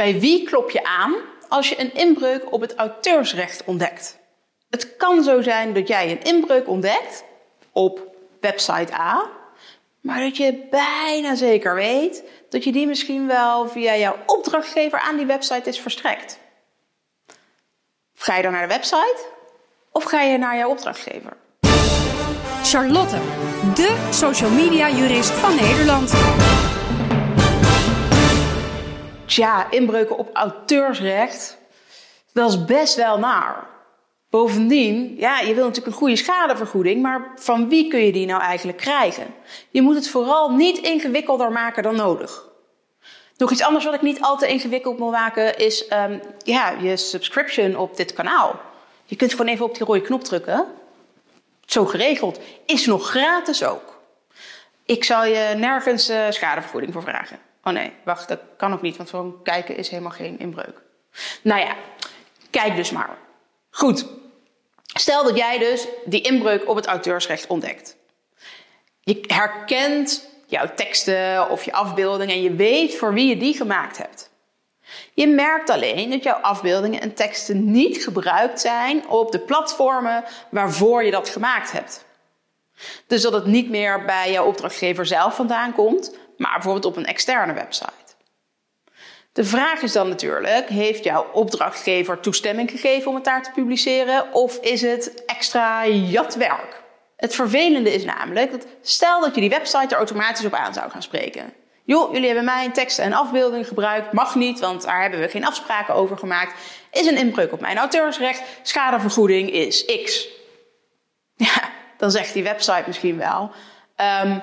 Bij wie klop je aan als je een inbreuk op het auteursrecht ontdekt? Het kan zo zijn dat jij een inbreuk ontdekt op website A, maar dat je bijna zeker weet dat je die misschien wel via jouw opdrachtgever aan die website is verstrekt. Ga je dan naar de website of ga je naar jouw opdrachtgever? Charlotte, de social media jurist van Nederland. Tja, inbreuken op auteursrecht, dat is best wel naar. Bovendien, ja, je wil natuurlijk een goede schadevergoeding, maar van wie kun je die nou eigenlijk krijgen? Je moet het vooral niet ingewikkelder maken dan nodig. Nog iets anders wat ik niet al te ingewikkeld wil maken is um, ja, je subscription op dit kanaal. Je kunt gewoon even op die rode knop drukken. Zo geregeld. Is nog gratis ook. Ik zal je nergens uh, schadevergoeding voor vragen. Oh nee, wacht, dat kan ook niet, want zo'n kijken is helemaal geen inbreuk. Nou ja, kijk dus maar. Goed. Stel dat jij dus die inbreuk op het auteursrecht ontdekt. Je herkent jouw teksten of je afbeeldingen en je weet voor wie je die gemaakt hebt. Je merkt alleen dat jouw afbeeldingen en teksten niet gebruikt zijn op de platformen waarvoor je dat gemaakt hebt. Dus dat het niet meer bij jouw opdrachtgever zelf vandaan komt, maar bijvoorbeeld op een externe website. De vraag is dan natuurlijk: heeft jouw opdrachtgever toestemming gegeven om het daar te publiceren? Of is het extra jatwerk? Het vervelende is namelijk dat stel dat je die website er automatisch op aan zou gaan spreken. Joh, jullie hebben mijn teksten en afbeeldingen gebruikt, mag niet, want daar hebben we geen afspraken over gemaakt. Is een inbreuk op mijn auteursrecht, schadevergoeding is X. Ja, dan zegt die website misschien wel. Um,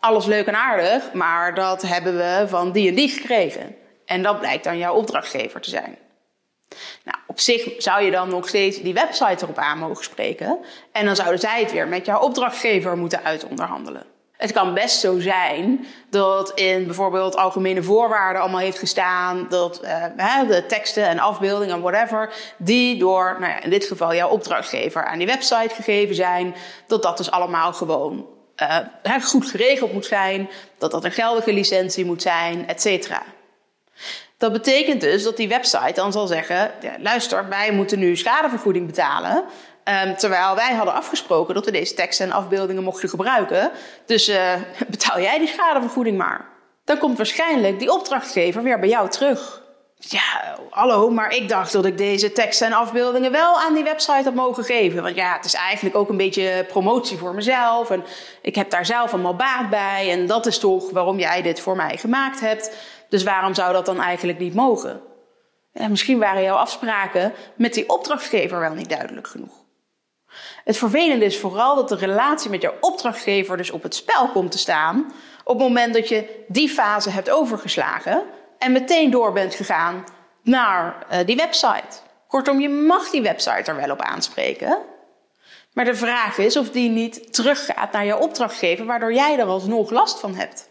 alles leuk en aardig, maar dat hebben we van die en die gekregen. En dat blijkt dan jouw opdrachtgever te zijn. Nou, op zich zou je dan nog steeds die website erop aan mogen spreken. En dan zouden zij het weer met jouw opdrachtgever moeten uitonderhandelen. Het kan best zo zijn dat in bijvoorbeeld algemene voorwaarden allemaal heeft gestaan dat uh, de teksten en afbeeldingen en whatever, die door, nou ja, in dit geval jouw opdrachtgever aan die website gegeven zijn, dat dat dus allemaal gewoon uh, goed geregeld moet zijn, dat dat een geldige licentie moet zijn, et cetera. Dat betekent dus dat die website dan zal zeggen: ja, luister, wij moeten nu schadevergoeding betalen. Um, terwijl wij hadden afgesproken dat we deze teksten en afbeeldingen mochten gebruiken. Dus uh, betaal jij die schadevergoeding maar. Dan komt waarschijnlijk die opdrachtgever weer bij jou terug. Ja, hallo, maar ik dacht dat ik deze teksten en afbeeldingen wel aan die website had mogen geven. Want ja, het is eigenlijk ook een beetje promotie voor mezelf. En ik heb daar zelf allemaal baat bij. En dat is toch waarom jij dit voor mij gemaakt hebt. Dus waarom zou dat dan eigenlijk niet mogen? Misschien waren jouw afspraken met die opdrachtgever wel niet duidelijk genoeg. Het vervelende is vooral dat de relatie met jouw opdrachtgever dus op het spel komt te staan op het moment dat je die fase hebt overgeslagen en meteen door bent gegaan naar uh, die website. Kortom, je mag die website er wel op aanspreken. Maar de vraag is of die niet teruggaat naar jouw opdrachtgever, waardoor jij er alsnog last van hebt.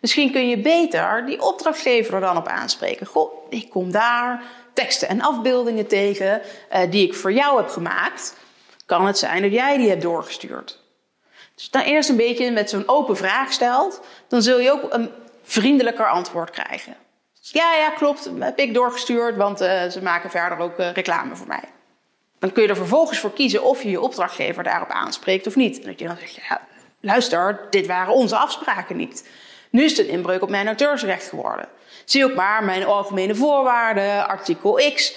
Misschien kun je beter die opdrachtgever er dan op aanspreken. Goh, ik kom daar teksten en afbeeldingen tegen uh, die ik voor jou heb gemaakt. Kan het zijn dat jij die hebt doorgestuurd? Dus dan eerst een beetje met zo'n open vraag stelt, dan zul je ook een vriendelijker antwoord krijgen. Ja, ja, klopt, heb ik doorgestuurd, want uh, ze maken verder ook uh, reclame voor mij. Dan kun je er vervolgens voor kiezen of je je opdrachtgever daarop aanspreekt of niet. En dat je dan zegt, ja, luister, dit waren onze afspraken niet. Nu is het een inbreuk op mijn auteursrecht geworden. Zie ook maar mijn algemene voorwaarden, artikel X.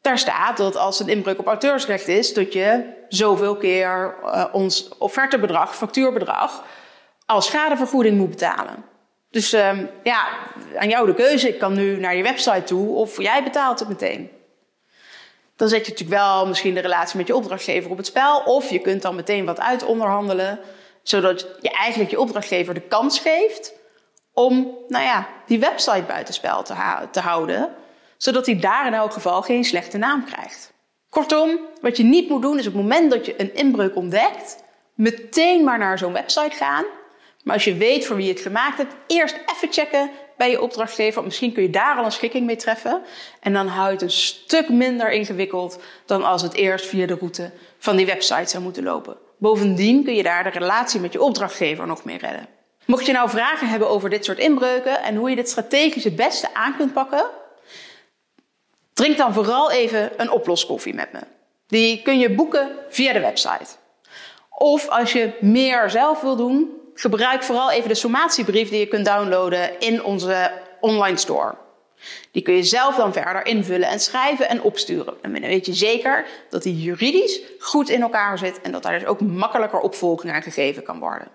Daar staat dat als een inbreuk op auteursrecht is, dat je zoveel keer uh, ons offertebedrag, factuurbedrag, als schadevergoeding moet betalen. Dus uh, ja, aan jou de keuze. Ik kan nu naar je website toe of jij betaalt het meteen. Dan zet je natuurlijk wel misschien de relatie met je opdrachtgever op het spel. Of je kunt dan meteen wat uitonderhandelen. Zodat je eigenlijk je opdrachtgever de kans geeft om nou ja, die website buitenspel te, te houden, zodat hij daar in elk geval geen slechte naam krijgt. Kortom, wat je niet moet doen is op het moment dat je een inbreuk ontdekt, meteen maar naar zo'n website gaan. Maar als je weet voor wie je het gemaakt hebt, eerst even checken bij je opdrachtgever. Want misschien kun je daar al een schikking mee treffen. En dan hou je het een stuk minder ingewikkeld dan als het eerst via de route van die website zou moeten lopen. Bovendien kun je daar de relatie met je opdrachtgever nog mee redden. Mocht je nou vragen hebben over dit soort inbreuken en hoe je dit strategisch het beste aan kunt pakken, Drink dan vooral even een oploskoffie met me. Die kun je boeken via de website. Of als je meer zelf wil doen, gebruik vooral even de sommatiebrief die je kunt downloaden in onze online store. Die kun je zelf dan verder invullen en schrijven en opsturen. En dan weet je zeker dat die juridisch goed in elkaar zit en dat daar dus ook makkelijker opvolging aan gegeven kan worden.